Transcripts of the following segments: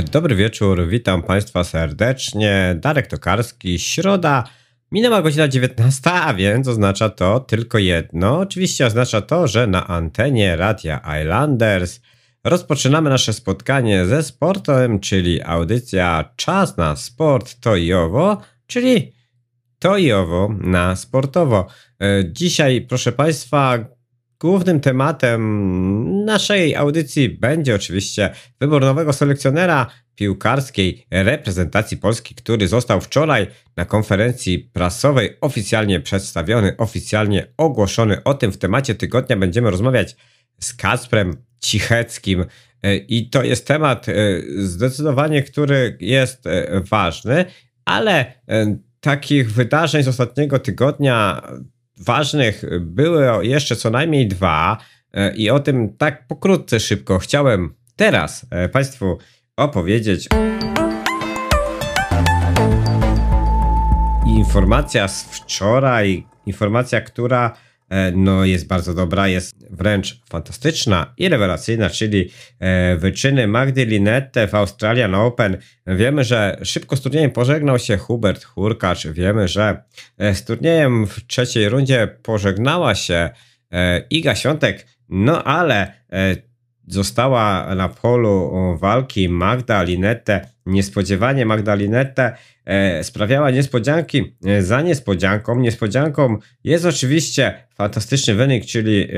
Dobry wieczór, witam Państwa serdecznie. Darek Tokarski, środa, minęła godzina 19, a więc oznacza to tylko jedno. Oczywiście oznacza to, że na antenie Radia Islanders rozpoczynamy nasze spotkanie ze sportem, czyli audycja Czas na Sport to i owo, czyli to i owo na sportowo. E, dzisiaj, proszę Państwa, Głównym tematem naszej audycji będzie oczywiście wybór nowego selekcjonera piłkarskiej reprezentacji Polski, który został wczoraj na konferencji prasowej oficjalnie przedstawiony, oficjalnie ogłoszony. O tym w temacie tygodnia będziemy rozmawiać z Kacprem Cicheckim. I to jest temat e, zdecydowanie, który jest e, ważny, ale e, takich wydarzeń z ostatniego tygodnia ważnych były jeszcze co najmniej dwa e, i o tym tak pokrótce szybko chciałem teraz e, Państwu opowiedzieć. Informacja z wczoraj, informacja, która no, jest bardzo dobra, jest wręcz fantastyczna i rewelacyjna, czyli e, wyczyny Magdy Linette w Australian Open. Wiemy, że szybko z turniejem pożegnał się Hubert Hurkacz. Wiemy, że e, z turniejem w trzeciej rundzie pożegnała się Iga Świątek, no ale została na polu walki Magda Linette. Niespodziewanie Magda Linette e, sprawiała niespodzianki e, za niespodzianką. Niespodzianką jest oczywiście fantastyczny wynik, czyli e,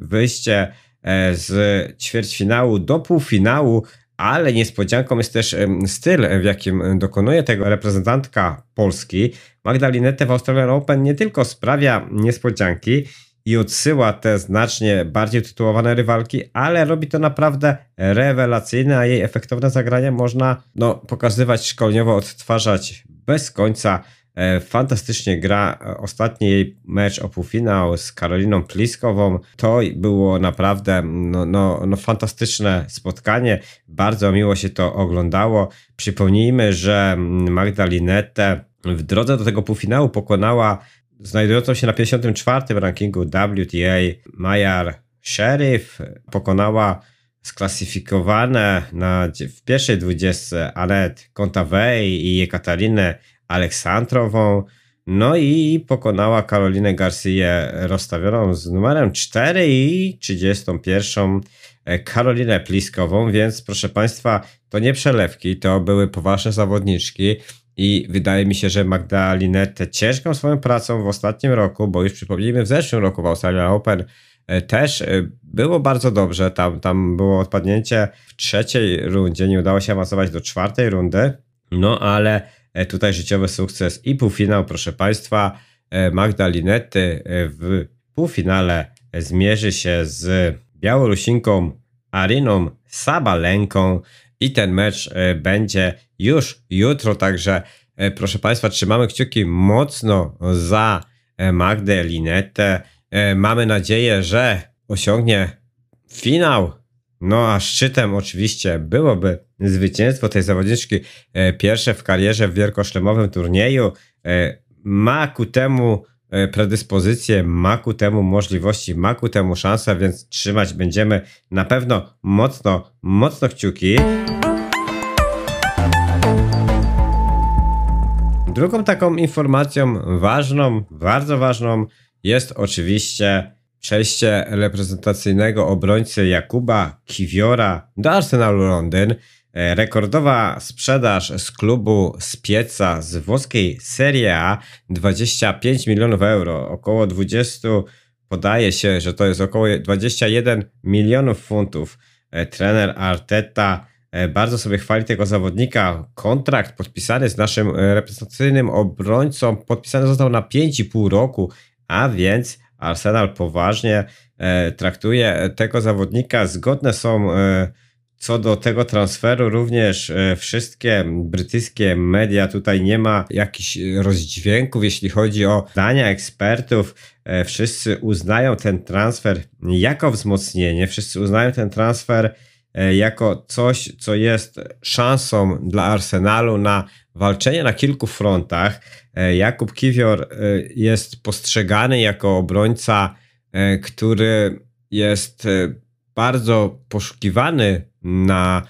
wyjście e, z ćwierćfinału do półfinału, ale niespodzianką jest też styl, w jakim dokonuje tego reprezentantka Polski. Magda Linette w Australian Open nie tylko sprawia niespodzianki, i odsyła te znacznie bardziej tytułowane rywalki, ale robi to naprawdę rewelacyjne, a jej efektowne zagrania można no, pokazywać szkoleniowo, odtwarzać bez końca. E, fantastycznie gra ostatni jej mecz o półfinał z Karoliną Pliskową. To było naprawdę no, no, no fantastyczne spotkanie. Bardzo miło się to oglądało. Przypomnijmy, że Magda Linette w drodze do tego półfinału pokonała znajdującą się na 54. rankingu WTA Majar Sheriff pokonała sklasyfikowane na, w pierwszej dwudziestce Anet Kontavej i Jekatarinę Aleksandrową. No i pokonała Karolinę Garcia rozstawioną z numerem 4 i 31 Karolinę Pliskową, więc proszę Państwa, to nie przelewki, to były poważne zawodniczki. I wydaje mi się, że Magda Linette ciężką swoją pracą w ostatnim roku, bo już przypomnijmy, w zeszłym roku w Australian Open e, też e, było bardzo dobrze. Tam, tam było odpadnięcie w trzeciej rundzie, nie udało się awansować do czwartej rundy. No ale e, tutaj życiowy sukces i półfinał, proszę Państwa. Magda Linette w półfinale zmierzy się z Białorusinką Ariną Sabalenką i ten mecz będzie już jutro, także e, proszę Państwa, trzymamy kciuki mocno za e, Magdę Linetę. Mamy nadzieję, że osiągnie finał. No a szczytem oczywiście byłoby zwycięstwo tej zawodniczki, pierwsze w karierze w wielkoszlemowym turnieju. Ma ku temu predyspozycje, ma ku temu możliwości, ma ku temu szansę, więc trzymać będziemy na pewno mocno, mocno kciuki. Drugą taką informacją ważną, bardzo ważną jest oczywiście przejście reprezentacyjnego obrońcy Jakuba Kiwiora do Arsenalu Londyn. E, rekordowa sprzedaż z klubu z pieca z włoskiej Serie A 25 milionów euro, około 20 podaje się, że to jest około 21 milionów funtów. E, trener Arteta bardzo sobie chwali tego zawodnika. Kontrakt podpisany z naszym e, reprezentacyjnym obrońcą podpisany został na 5,5 roku, a więc Arsenal poważnie e, traktuje tego zawodnika. Zgodne są co do tego transferu również wszystkie brytyjskie media. Tutaj nie ma jakichś rozdźwięków, jeśli chodzi o zdania ekspertów. Wszyscy uznają ten transfer jako wzmocnienie, wszyscy uznają ten transfer E, jako coś, co jest szansą dla Arsenalu na walczenie na kilku frontach. E, Jakub Kiwior e, jest postrzegany jako obrońca, który jest bardzo poszukiwany na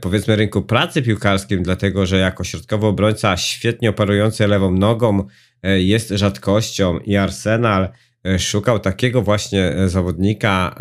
powiedzmy rynku pracy piłkarskim, dlatego że jako środkowy obrońca świetnie operujący lewą nogą jest rzadkością i Arsenal szukał takiego właśnie zawodnika,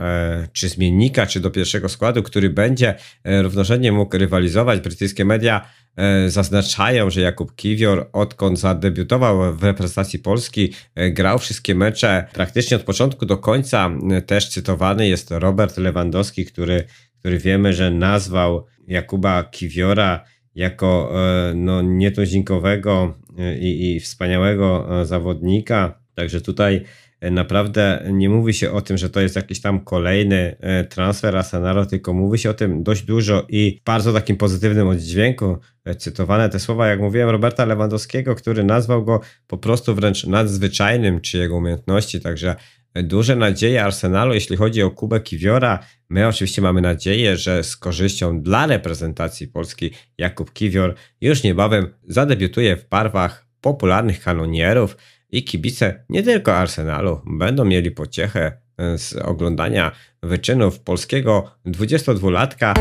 czy zmiennika, czy do pierwszego składu, który będzie równorzędnie mógł rywalizować. Brytyjskie media E, zaznaczają, że Jakub Kiwior odkąd zadebiutował w reprezentacji Polski, e, grał wszystkie mecze praktycznie od początku do końca. E, też cytowany jest Robert Lewandowski, który, który wiemy, że nazwał Jakuba Kiwiora jako no, nietuzinkowego i, i wspaniałego zawodnika. Także tutaj naprawdę nie mówi się o tym, że to jest jakiś tam kolejny e, transfer Arsenalu, tylko mówi się o tym dość dużo i w bardzo takim pozytywnym oddźwięku. E, cytowane te słowa, jak mówiłem, Roberta Lewandowskiego, który nazwał go po prostu wręcz nadzwyczajnym, czy jego umiejętności, także duże nadzieje Arsenalu, jeśli chodzi o Kubę Kiwiora. My oczywiście mamy nadzieję, że z korzyścią dla reprezentacji Polski Jakub Kiwior już niebawem zadebiutuje w barwach popularnych kanonierów i kibice nie tylko Arsenalu będą mieli pociechę e, z oglądania wyczynów polskiego 22-latka.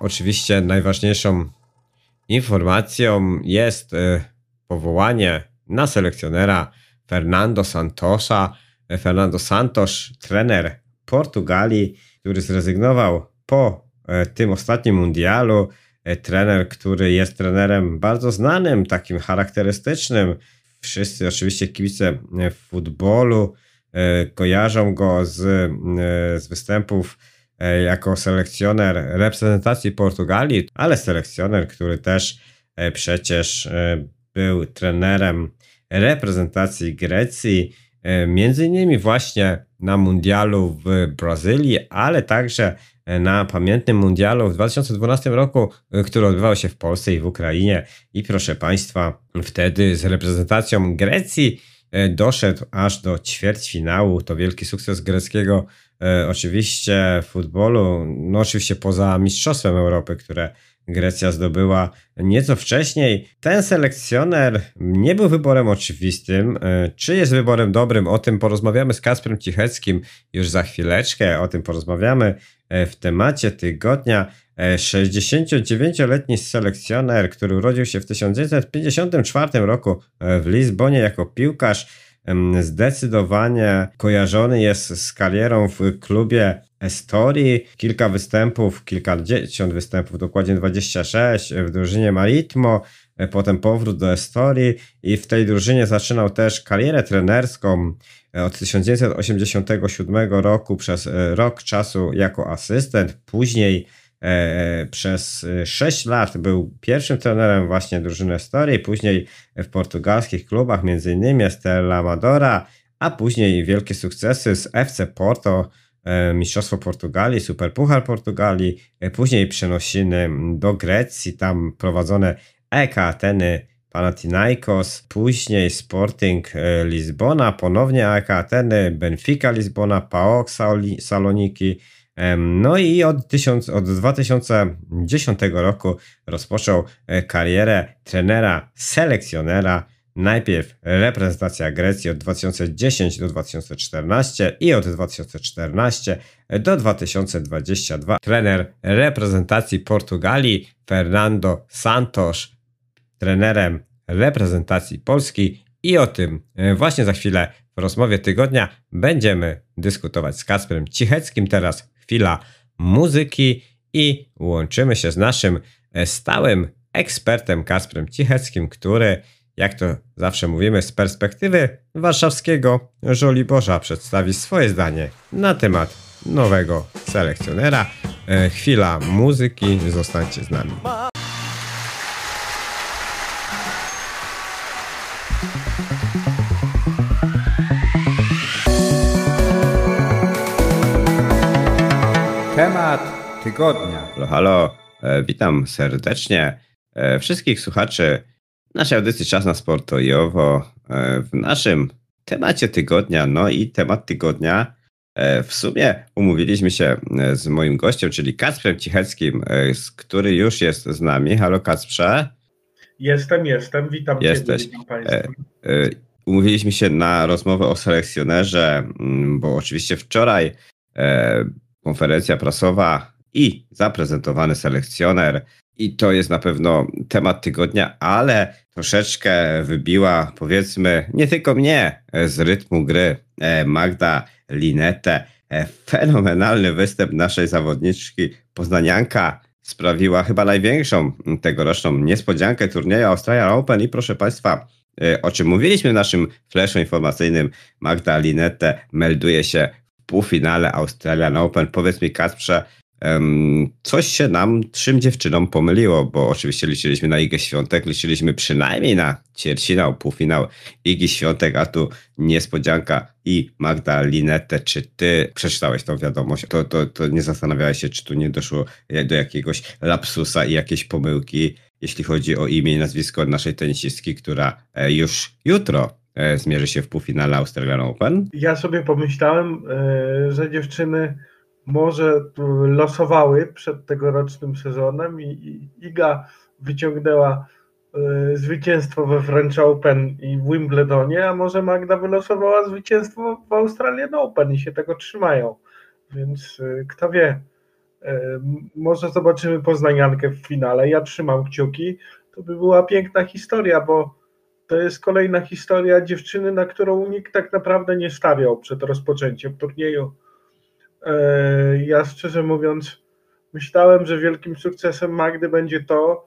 Oczywiście najważniejszą informacją jest e, powołanie na selekcjonera Fernando Santosa. E, Fernando Santos, trener Portugalii, który zrezygnował po tym ostatnim mundialu trener, który jest trenerem bardzo znanym, takim charakterystycznym. Wszyscy oczywiście kibice w futbolu e, kojarzą go z, e, z występów jako selekcjoner reprezentacji Portugalii, ale selekcjoner, który też przecież był trenerem reprezentacji Grecji, między innymi właśnie na mundialu w Brazylii, ale także na pamiętnym mundialu w 2012 roku, y, który odbywał się w Polsce i w Ukrainie. I proszę Państwa, wtedy z reprezentacją Grecji y, doszedł aż do ćwierćfinału. To wielki sukces greckiego y, oczywiście futbolu, no oczywiście poza Mistrzostwem Europy, które Grecja zdobyła nieco wcześniej. Ten selekcjoner nie był wyborem oczywistym. Czy jest wyborem dobrym? O tym porozmawiamy z Kasprem Cicheckim już za chwileczkę. O tym porozmawiamy E, w temacie tygodnia 69-letni e, selekcjoner, który urodził się w 1954 roku e, w Lizbonie jako piłkarz, zdecydowanie kojarzony jest z karierą w klubie Estorii. Kilka występów, kilkadziesiąt występów, dokładnie 26 w drużynie Maritmo, potem powrót do Estorii i w tej drużynie zaczynał też karierę trenerską od 1987 roku przez e, rok czasu jako asystent, później e, przez 6 lat był pierwszym trenerem właśnie drużyny Story, później w portugalskich klubach, m.in. Stella Amadora, a później wielkie sukcesy z FC Porto, e, Mistrzostwo Portugalii, Superpuchar Portugalii, później przenosiny do Grecji, tam prowadzone EK Ateny, Panathinaikos, później Sporting e, Lizbona, ponownie AEK Ateny, Benfica Lizbona, PAOK Saloniki. No i od, od 2010 roku rozpoczął e, karierę trenera, selekcjonera. Najpierw reprezentacja Grecji od 2010 do 2014 i od 2014 do 2022 trener reprezentacji Portugalii Fernando Santos trenerem reprezentacji Polski i o tym e, właśnie za chwilę w rozmowie tygodnia będziemy dyskutować z Kasprem Cicheckim. Teraz chwila muzyki i łączymy się z naszym e, stałym ekspertem Kasprem Cicheckim, który, jak to zawsze mówimy, z perspektywy warszawskiego Żoliborza przedstawi swoje zdanie na temat nowego selekcjonera. E, chwila muzyki, zostańcie z nami. Temat tygodnia. Halo, halo. E, witam serdecznie e, wszystkich słuchaczy naszej audycji Czas na Sport i Owo e, w naszym temacie tygodnia. No i temat tygodnia e, w sumie umówiliśmy się e, z moim gościem, czyli Kacprem Cicheckim, który już jest z nami. Halo Kacprze. Jestem, jestem. Witam Jesteś. Ciebie, witam Państwa. Umówiliśmy się na rozmowę o selekcjonerze, bo oczywiście wczoraj konferencja prasowa i zaprezentowany selekcjoner. I to jest na pewno temat tygodnia, ale troszeczkę wybiła, powiedzmy, nie tylko mnie z rytmu gry e, Magda Linetę. E, fenomenalny występ naszej zawodniczki Poznanianka sprawiła chyba największą tegoroczną niespodziankę turnieju Australian Open i proszę Państwa, e, o czym mówiliśmy w naszym flashu informacyjnym, Magda Linette melduje się w półfinale Australian Open. Powiedz mi Kasprze, coś się nam, trzym dziewczynom pomyliło, bo oczywiście liczyliśmy na Igę Świątek, liczyliśmy przynajmniej na ćwierćfinał, półfinał Igi Świątek, a tu niespodzianka i Magda Linette, czy ty przeczytałeś tą wiadomość, to, to, to nie zastanawiałeś się, czy tu nie doszło do jakiegoś lapsusa i jakiejś pomyłki, jeśli chodzi o imię i nazwisko naszej tenisistki, która e, już jutro e, zmierzy się w półfinale Australian Open? Ja sobie pomyślałem, e, że dziewczyny może losowały przed tegorocznym sezonem i, Iga wyciągnęła y, zwycięstwo we French Open i w Wimbledonie, a może Magda wylosowała zwycięstwo w Australian Open i się tego trzymają. Więc y, kto wie, y, może zobaczymy poznaniankę w finale. Ja trzymam kciuki. To by była piękna historia, bo to jest kolejna historia dziewczyny, na którą nikt tak naprawdę nie stawiał przed rozpoczęciem turnieju E, ja szczerze mówiąc, myślałem, że wielkim sukcesem Magdy będzie to,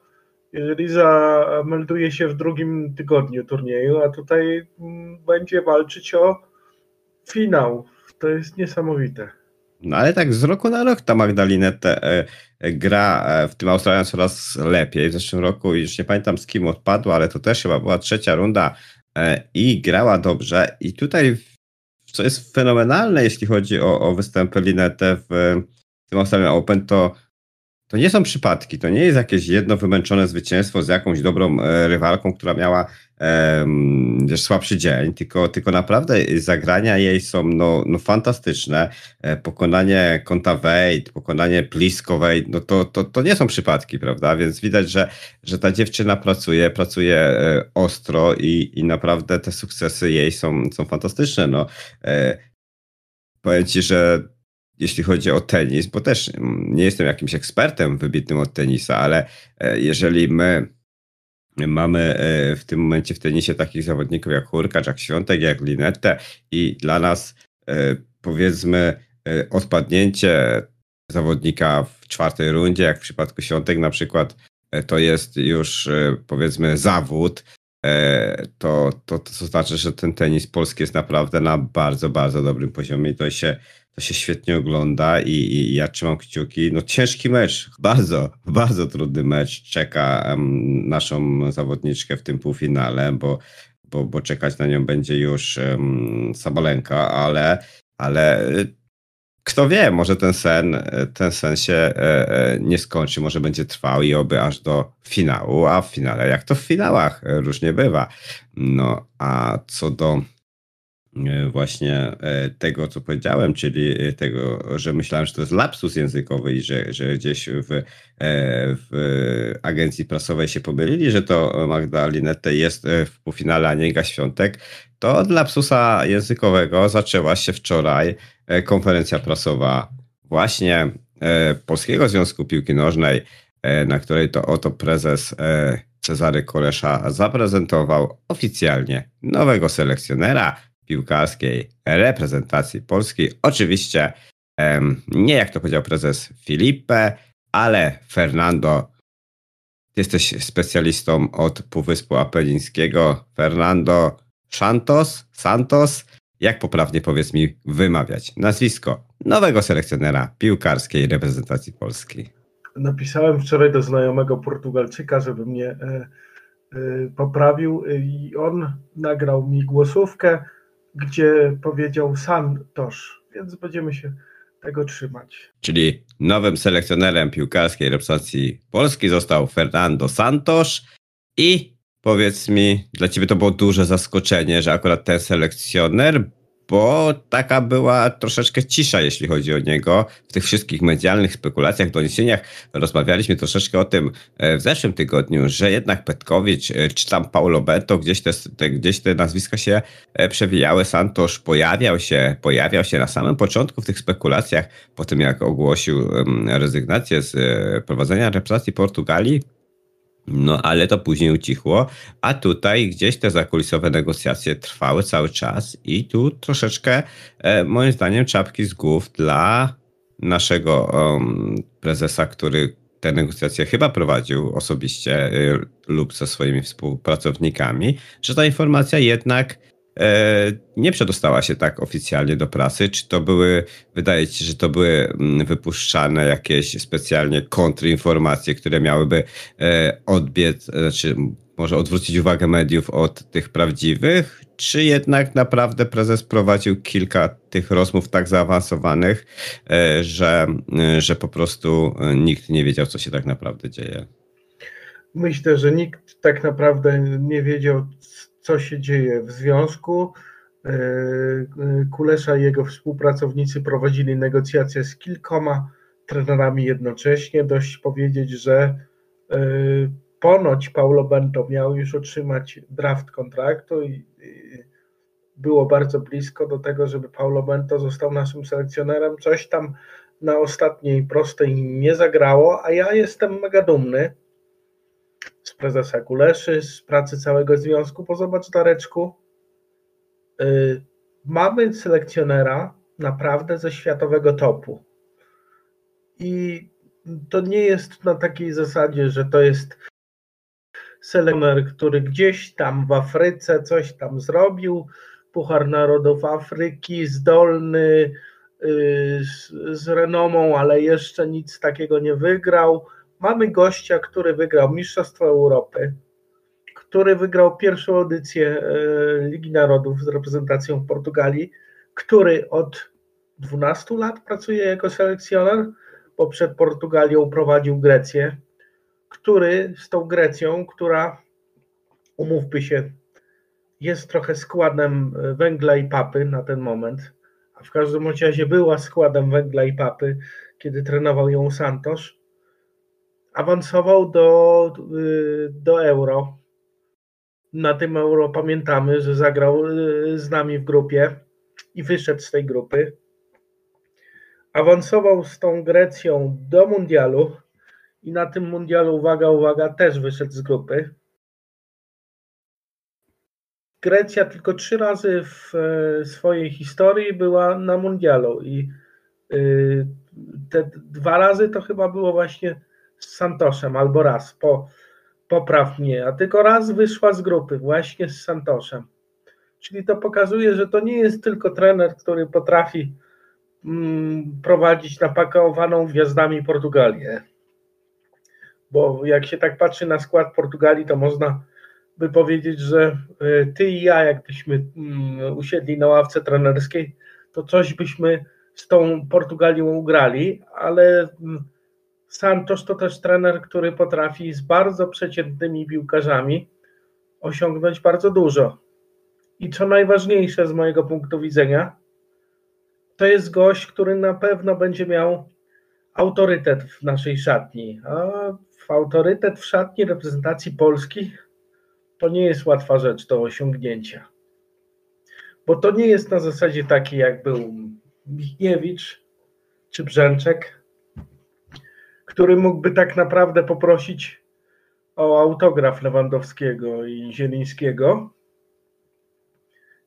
jeżeli zamelduje się w drugim tygodniu turnieju, a tutaj mm, będzie walczyć o finał. To jest niesamowite. No ale tak z roku na rok ta Magdalinette e, e, gra e, w tym Australian coraz lepiej. W zeszłym roku już nie pamiętam z kim odpadła, ale to też chyba była trzecia runda e, i grała dobrze. I tutaj co jest fenomenalne, jeśli chodzi o, o występy Linette w tym Australian Open, to, to nie są przypadki. To nie jest jakieś jedno wymęczone zwycięstwo z jakąś dobrą e, rywalką, która miała wiesz, słabszy dzień, tylko, tylko naprawdę zagrania jej są no, no fantastyczne. E, pokonanie Konta Wade, pokonanie Plisko Wade, no to, to, to nie są przypadki, prawda? Więc widać, że, że ta dziewczyna pracuje, pracuje e, ostro i, i naprawdę te sukcesy jej są, są fantastyczne. No, e, powiem ci, że jeśli chodzi o tenis, bo też nie jestem jakimś ekspertem wybitnym od tenisa, ale jeżeli my Mamy e, w tym momencie w tenisie takich zawodników jak Hurkacz, jak Świątek, jak Linette i dla nas e, powiedzmy e, odpadnięcie zawodnika w czwartej rundzie, jak w przypadku Świątek na przykład, to jest już powiedzmy zawód, to, to, to znaczy, że ten tenis polski jest naprawdę na bardzo, bardzo dobrym poziomie i to się to się świetnie ogląda i, i, ja trzymam kciuki. No ciężki mecz, bardzo, bardzo trudny mecz czeka um, naszą zawodniczkę w tym półfinale, bo, bo, bo czekać na nią będzie już um, Sabalenka, ale, ale kto wie, może ten sen, ten sen się e, e, nie skończy, może będzie trwał i oby aż do finału, a w finale, jak to w finałach, różnie bywa. No, a co do właśnie e, tego, co powiedziałem, czyli e, tego, że myślałem, że to jest lapsus językowy i że, że gdzieś w, w agencji prasowej się pomylili, że to Magda Linette jest w półfinale, a nie Iga Świątek, to od lapsusa językowego zaczęła się wczoraj konferencja prasowa właśnie Polskiego Związku Piłki Nożnej, na której to oto prezes Cezary Kolesza zaprezentował oficjalnie nowego selekcjonera, piłkarskiej reprezentacji polskiej. Oczywiście nie jak to powiedział prezes Filipe, ale Fernando, jesteś specjalistą od Półwyspu Apelińskiego. Fernando Santos, Santos, jak poprawnie powiedz mi wymawiać nazwisko nowego selekcjonera piłkarskiej reprezentacji polskiej? Napisałem wczoraj do znajomego Portugalczyka, żeby mnie e, e, poprawił i on nagrał mi głosówkę gdzie powiedział Santosz, więc będziemy się tego trzymać. Czyli nowym selekcjonerem piłkarskiej reprezentacji Polski został Fernando Santos i powiedz mi, dla ciebie to było duże zaskoczenie, że akurat ten selekcjoner, bo taka była troszeczkę cisza, jeśli chodzi o niego. W tych wszystkich medialnych spekulacjach, doniesieniach rozmawialiśmy troszeczkę o tym e, w zeszłym tygodniu, że jednak Petkowicz e, czy tam Paulo Beto, gdzieś te, te, gdzieś te nazwiska się e, przewijały. Santosz pojawiał się, pojawiał się na samym początku w tych spekulacjach, po tym jak ogłosił rezygnację z prowadzenia reprezentacji Portugalii. No, ale to później ucichło, a tutaj gdzieś te zakulisowe negocjacje trwały cały czas i tu troszeczkę, e, moim zdaniem, czapki z głów dla naszego um, prezesa, który te negocjacje chyba prowadził osobiście y, lub ze swoimi współpracownikami, że ta informacja jednak nie przedostała się tak oficjalnie do prasy. Czy to były, wydaje ci się, że to były mm, wypuszczane jakieś specjalnie kontrinformacje, które miałyby e, odbiec, znaczy może odwrócić uwagę mediów od tych prawdziwych, czy jednak naprawdę prezes prowadził kilka tych rozmów tak zaawansowanych, e, że, że po prostu nikt nie wiedział, co się tak naprawdę dzieje? Myślę, że nikt tak naprawdę nie wiedział, co się dzieje w związku. E, e, Kulesza i jego współpracownicy prowadzili negocjacje z kilkoma trenerami jednocześnie. Dość powiedzieć, że e, ponoć Paulo Bento miał już otrzymać draft kontraktu i było bardzo blisko do tego, żeby Paulo Bento został naszym selekcjonerem. Coś tam na ostatniej prostej nie zagrało, a ja jestem mega dumny prezesa Kuleszy, z pracy całego związku, bo zobacz yy, mamy selekcjonera naprawdę ze światowego topu. I to nie jest na takiej zasadzie, że to jest selekcjoner, który gdzieś tam w Afryce coś tam zrobił, Puchar Narodów Afryki, zdolny, yy, z, z renomą, ale jeszcze nic takiego nie wygrał mamy gościa, który wygrał Mistrzostwo Europy, który wygrał pierwszą edycję e, Ligi Narodów z reprezentacją Portugalii, który od 12 lat pracuje jako selekcjoner, bo przed Portugalią prowadził Grecję, który z tą Grecją, która umówmy się, jest trochę składem węgla i papy na ten moment, a w każdym razie była składem węgla i papy, kiedy trenował ją Santos awansował do, y, do Euro. Na tym Euro pamiętamy, że zagrał y, z nami w grupie i wyszedł z tej grupy. Awansował z tą Grecją do Mundialu i na tym Mundialu, uwaga, uwaga, też wyszedł z grupy. Grecja tylko trzy razy w e, swojej historii była na Mundialu i y, te dwa razy to chyba było właśnie z Santoszem albo raz, po, popraw mnie, a tylko raz wyszła z grupy właśnie z Santoszem. Czyli to pokazuje, że to nie jest tylko trener, który potrafi mm, prowadzić napakowaną gwiazdami Portugalię. Bo jak się tak patrzy na skład Portugalii, to można by powiedzieć, że y, ty i ja, jakbyśmy mm, usiedli na ławce trenerskiej, to coś byśmy z tą Portugalią ugrali, ale mm, Santos to też trener, który potrafi z bardzo przeciętnymi piłkarzami osiągnąć bardzo dużo. I co najważniejsze z mojego punktu widzenia, to jest gość, który na pewno będzie miał autorytet w naszej szatni. A autorytet w szatni reprezentacji Polski to nie jest łatwa rzecz do osiągnięcia. Bo to nie jest na zasadzie takiej, jak był Michniewicz czy Brzęczek, który mógłby tak naprawdę poprosić o autograf Lewandowskiego i Zielińskiego.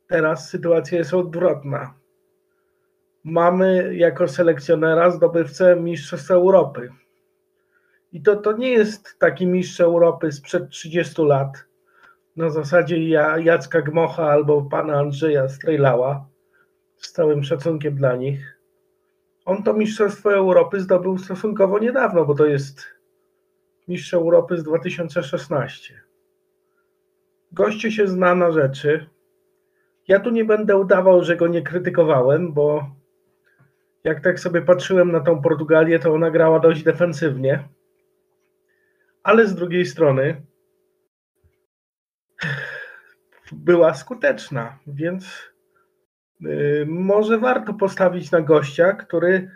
Teraz sytuacja jest odwrotna. Mamy jako selekcjonera zdobywcę Mistrzostw Europy. I to, to nie jest taki mistrz Europy sprzed 30 lat, na zasadzie Jacka Gmocha albo pana Andrzeja Strejlała, z całym szacunkiem dla nich on to Mistrzostwo Europy zdobył stosunkowo niedawno, bo to jest Mistrz Europy z 2016. Gościu się zna na rzeczy. Ja tu nie będę udawał, że go nie krytykowałem, bo jak tak sobie patrzyłem na tą Portugalię, to ona grała dość defensywnie. Ale z drugiej strony była skuteczna, więc może warto postawić na gościa, który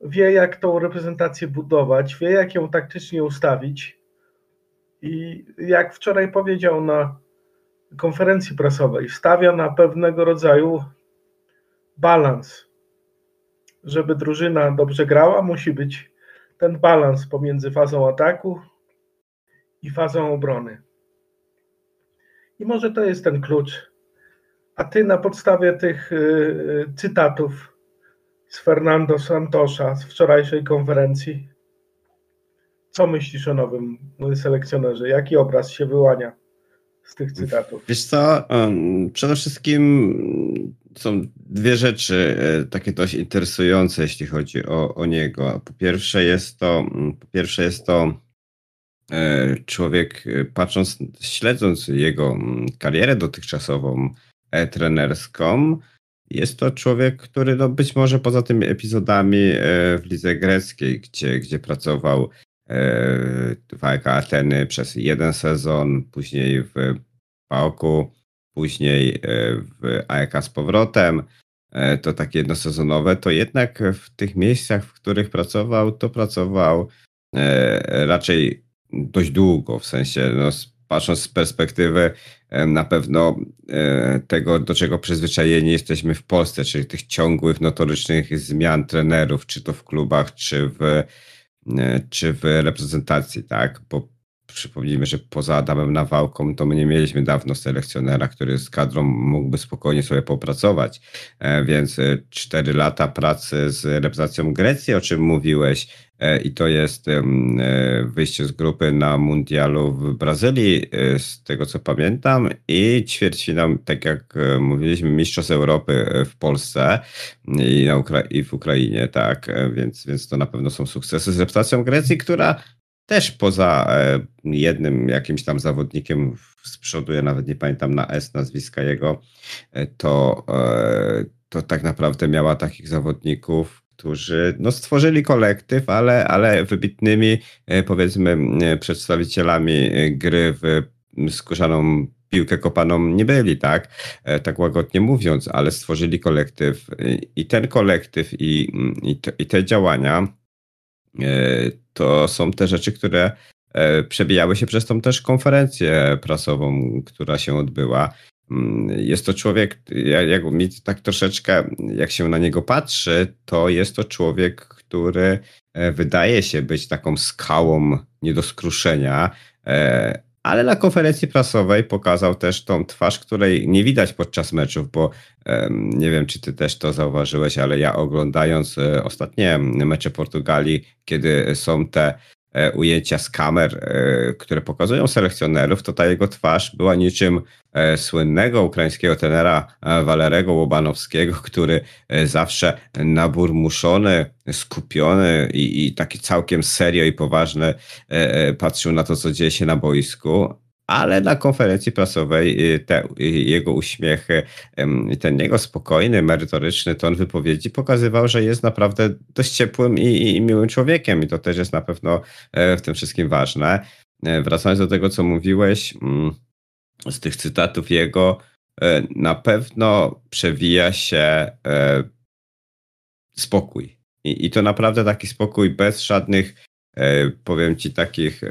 wie, jak tą reprezentację budować, wie, jak ją taktycznie ustawić. I jak wczoraj powiedział na konferencji prasowej, stawia na pewnego rodzaju balans. Żeby drużyna dobrze grała, musi być ten balans pomiędzy fazą ataku i fazą obrony. I może to jest ten klucz. A ty na podstawie tych y, cytatów z Fernando Santosza z wczorajszej konferencji, co myślisz o nowym selekcjonerze? Jaki obraz się wyłania z tych cytatów? Wiesz co, przede wszystkim są dwie rzeczy e, takie dość interesujące, jeśli chodzi o, o niego. Po pierwsze jest to, po pierwsze jest to e, człowiek, e, patrząc, śledząc jego karierę dotychczasową trenerską, jest to człowiek, który no być może poza tymi epizodami w lidze greckiej, gdzie, gdzie pracował w AEK Ateny przez jeden sezon, później w Paoku, później e, w AEK z powrotem, e, to takie jednosezonowe, to jednak w tych miejscach, w których pracował, to pracował e, raczej dość długo, w sensie no, patrząc z perspektywy na pewno tego, do czego przyzwyczajeni jesteśmy w Polsce, czyli tych ciągłych, notorycznych zmian trenerów, czy to w klubach, czy w, czy w reprezentacji, tak? Bo przypomnijmy, że poza Adamem Nawałką to my nie mieliśmy dawno selekcjonera, który z kadrą mógłby spokojnie sobie popracować. E, więc e, cztery lata pracy z reprezentacją Grecji, o czym mówiłeś, e, i to jest wyjście z grupy na mundialu w Brazylii, z tego co pamiętam, i ćwierćfinał, tak jak mówiliśmy, Mistrzostw Europy w Polsce i, na Ukra- i w Ukrainie, tak, więc, więc to na pewno są sukcesy z reprezentacją Grecji, która też poza e, jednym jakimś tam zawodnikiem z przodu, ja nawet nie pamiętam na S nazwiska jego, e, to, e, to tak naprawdę miała takich zawodników, którzy no, stworzyli kolektyw, ale, ale wybitnymi powiedzmy przedstawicielami gry w skórzaną piłkę kopaną nie byli, tak? Tak łagodnie mówiąc, ale stworzyli kolektyw i ten kolektyw i, i, te, i te działania to są te rzeczy, które e, przebijały się przez tą też konferencję prasową, która się odbyła. Mm, jest to człowiek, jak mi tak troszeczkę, jak się na niego patrzy, to jest to człowiek, który e, wydaje się być taką skałą nie do skruszenia, e, ale na konferencji prasowej pokazał też tą twarz, której nie widać podczas meczów, bo nie wiem, czy ty też to zauważyłeś, ale ja oglądając e, ostatnie mecze Portugalii, kiedy są te ujęcia z kamer, e, które pokazują selekcjonerów, to ta jego twarz była niczym e, słynnego ukraińskiego tenera Walerego Łobanowskiego, który zawsze naburmuszony, skupiony i, i taki całkiem serio i poważny patrzył na to, co dzieje się na boisku, ale na konferencji prasowej y, te, y, jego uśmiech, ten jego spokojny, merytoryczny ton wypowiedzi pokazywał, że jest naprawdę dość ciepłym i, i miłym człowiekiem i to też jest na pewno e, w tym wszystkim ważne. E, wracając do tego, co mówiłeś, mm, z tych cytatów jego, e, na pewno przewija się spokój. I, i to naprawdę taki spokój bez żadnych, powiem ci, takich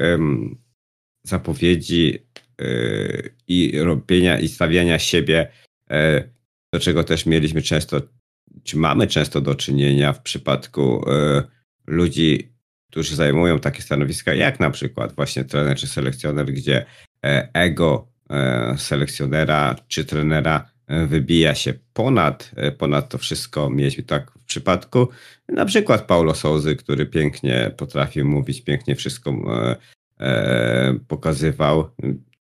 zapowiedzi yy, i robienia i stawiania siebie, yy, do czego też mieliśmy często, czy mamy często do czynienia w przypadku yy, ludzi, którzy zajmują takie stanowiska, jak na przykład właśnie trener czy selekcjoner, gdzie ego selekcjonera czy trenera wybija się ponad, ponad to wszystko. Mieliśmy tak w przypadku na przykład Paulo Souzy, który pięknie potrafił mówić, pięknie wszystko e, pokazywał.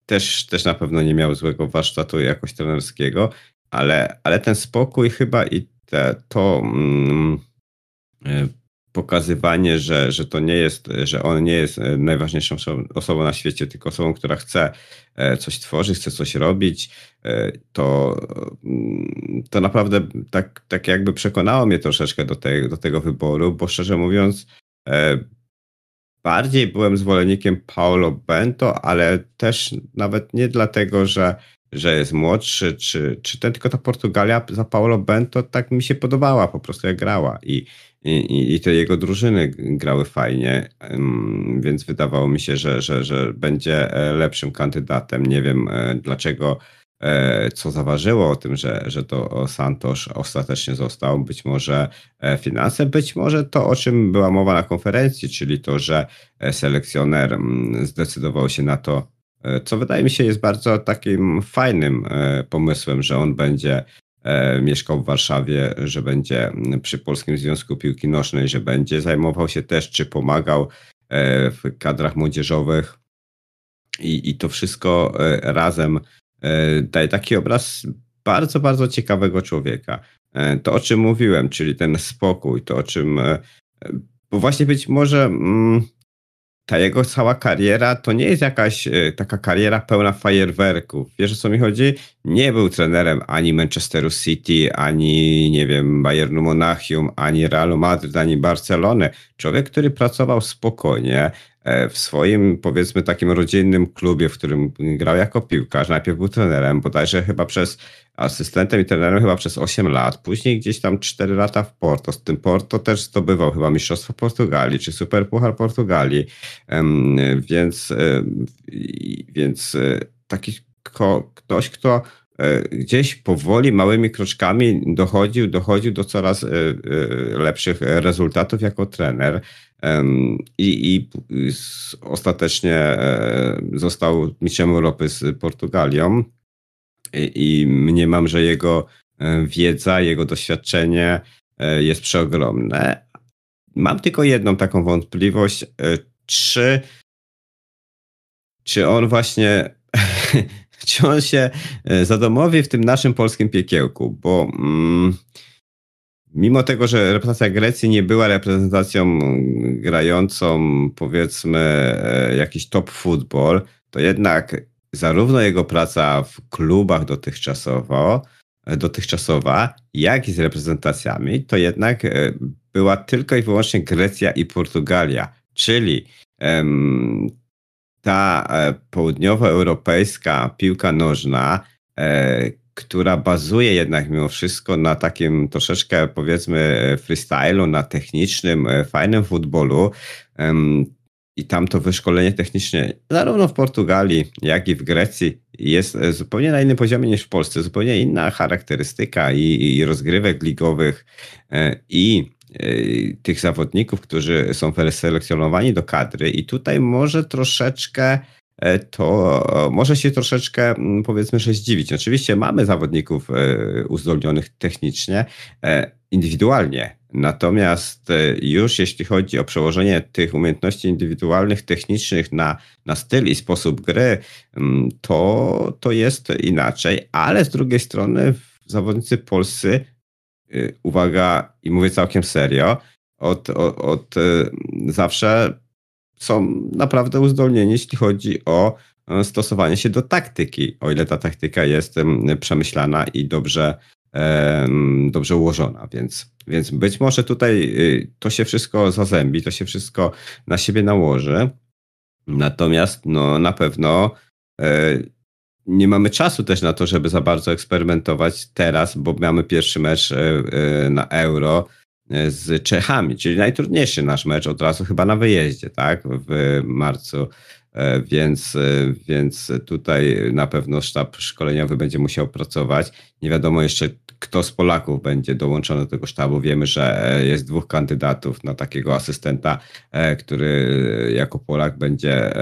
Też, też na pewno nie miał złego warsztatu jakoś trenerskiego, ale, ale ten spokój chyba i te, to mm, e, pokazywanie, że, że to nie jest, że on nie jest najważniejszą osobą na świecie, tylko osobą, która chce e, coś tworzyć, chce coś robić, e, to, mm, to naprawdę tak, tak jakby przekonało mnie troszeczkę do, te, do tego wyboru, bo szczerze mówiąc, bardziej byłem zwolennikiem Paulo Bento, ale też nawet nie dlatego, że, że jest młodszy, czy, czy ten, tylko ta Portugalia za Paulo Bento tak mi się podobała po prostu jak grała i, i, i te jego drużyny grały fajnie, więc wydawało mi się, że, że, że będzie e, lepszym kandydatem. Nie wiem e, dlaczego, co zaważyło o tym, że, że to Santos ostatecznie został. Być może finanse, być może to, o czym była mowa na konferencji, czyli to, że selekcjoner zdecydował się na to, co wydaje mi się jest bardzo takim fajnym pomysłem, że on będzie E, mieszkał w Warszawie, że będzie przy Polskim Związku Piłki Nożnej, że będzie zajmował się też, czy pomagał e, w kadrach młodzieżowych i, i to wszystko e, razem daje taki obraz bardzo, bardzo ciekawego człowieka. To, o czym mówiłem, czyli ten spokój, to o czym, bo właśnie być może mm, ta jego cała kariera to nie jest jakaś e, taka kariera pełna fajerwerków. Wiesz o co mi chodzi? Nie był trenerem ani Manchesteru City, ani nie wiem, Bayernu Monachium, ani Realu Madryt, ani Barcelony. Człowiek, który pracował spokojnie, E, w swoim, powiedzmy, takim rodzinnym klubie, w którym grał jako piłkarz. Najpierw był trenerem, bodajże chyba przez asystentem i trenerem chyba przez 8 lat, później gdzieś tam 4 lata w Porto. Z tym Porto też zdobywał chyba Mistrzostwo Portugalii, czy Superpuchar Portugalii, więc, e, więc e, taki ktoś, kto gdzieś powoli, małymi kroczkami dochodził, dochodził do coraz lepszych rezultatów jako trener. I, i ostatecznie e, został mistrzem Europy z Portugalią. I, I mniemam, że jego e, wiedza, jego doświadczenie e, jest przeogromne. Mam tylko jedną taką wątpliwość, czy, czy on właśnie, czy on się zadomowi w tym naszym polskim piekiełku, bo mm, mimo tego, że reprezentacja Grecji nie była reprezentacją grającą, powiedzmy, e, jakiś top football, to jednak zarówno jego praca w klubach dotychczasowo, e, dotychczasowa, jak i z reprezentacjami, to jednak e, była tylko i wyłącznie Grecja i Portugalia. Czyli um, ta południowoeuropejska piłka nożna, która bazuje jednak mimo wszystko na takim troszeczkę powiedzmy freestylu, na technicznym, e, fajnym futbolu. I tam to wyszkolenie techniczne, zarówno w Portugalii, jak i w Grecji, jest e, zupełnie na innym poziomie niż w Polsce. Zupełnie inna charakterystyka i, i rozgrywek ligowych, e, i tych zawodników, którzy są selekcjonowani do kadry. I tutaj może troszeczkę E, to może się troszeczkę mm, powiedzmy, że zdziwić. Oczywiście mamy zawodników e, uzdolnionych technicznie, e, indywidualnie. Natomiast już jeśli chodzi o przełożenie tych umiejętności indywidualnych, technicznych na, na styl i sposób gry, mm, to, to jest inaczej, ale z drugiej strony zawodnicy polscy, uwaga, i mówię całkiem serio, od, od, od zawsze są naprawdę uzdolnieni, jeśli chodzi o e, stosowanie się do taktyki, o ile ta taktyka jest przemyślana i dobrze, dobrze ułożona. Więc, więc być może tutaj y, to się wszystko zazębi, to się wszystko na siebie nałoży. Natomiast no, na pewno e, nie mamy czasu też na to, żeby za bardzo eksperymentować teraz, bo mamy pierwszy mecz e, na Euro z Czechami, czyli najtrudniejszy nasz mecz od razu chyba na wyjeździe, tak, w marcu. E, więc, e, więc tutaj na pewno sztab szkoleniowy będzie musiał pracować. Nie wiadomo jeszcze, kto z Polaków będzie dołączony do tego sztabu. Wiemy, że e, jest dwóch kandydatów na takiego asystenta, który jako Polak będzie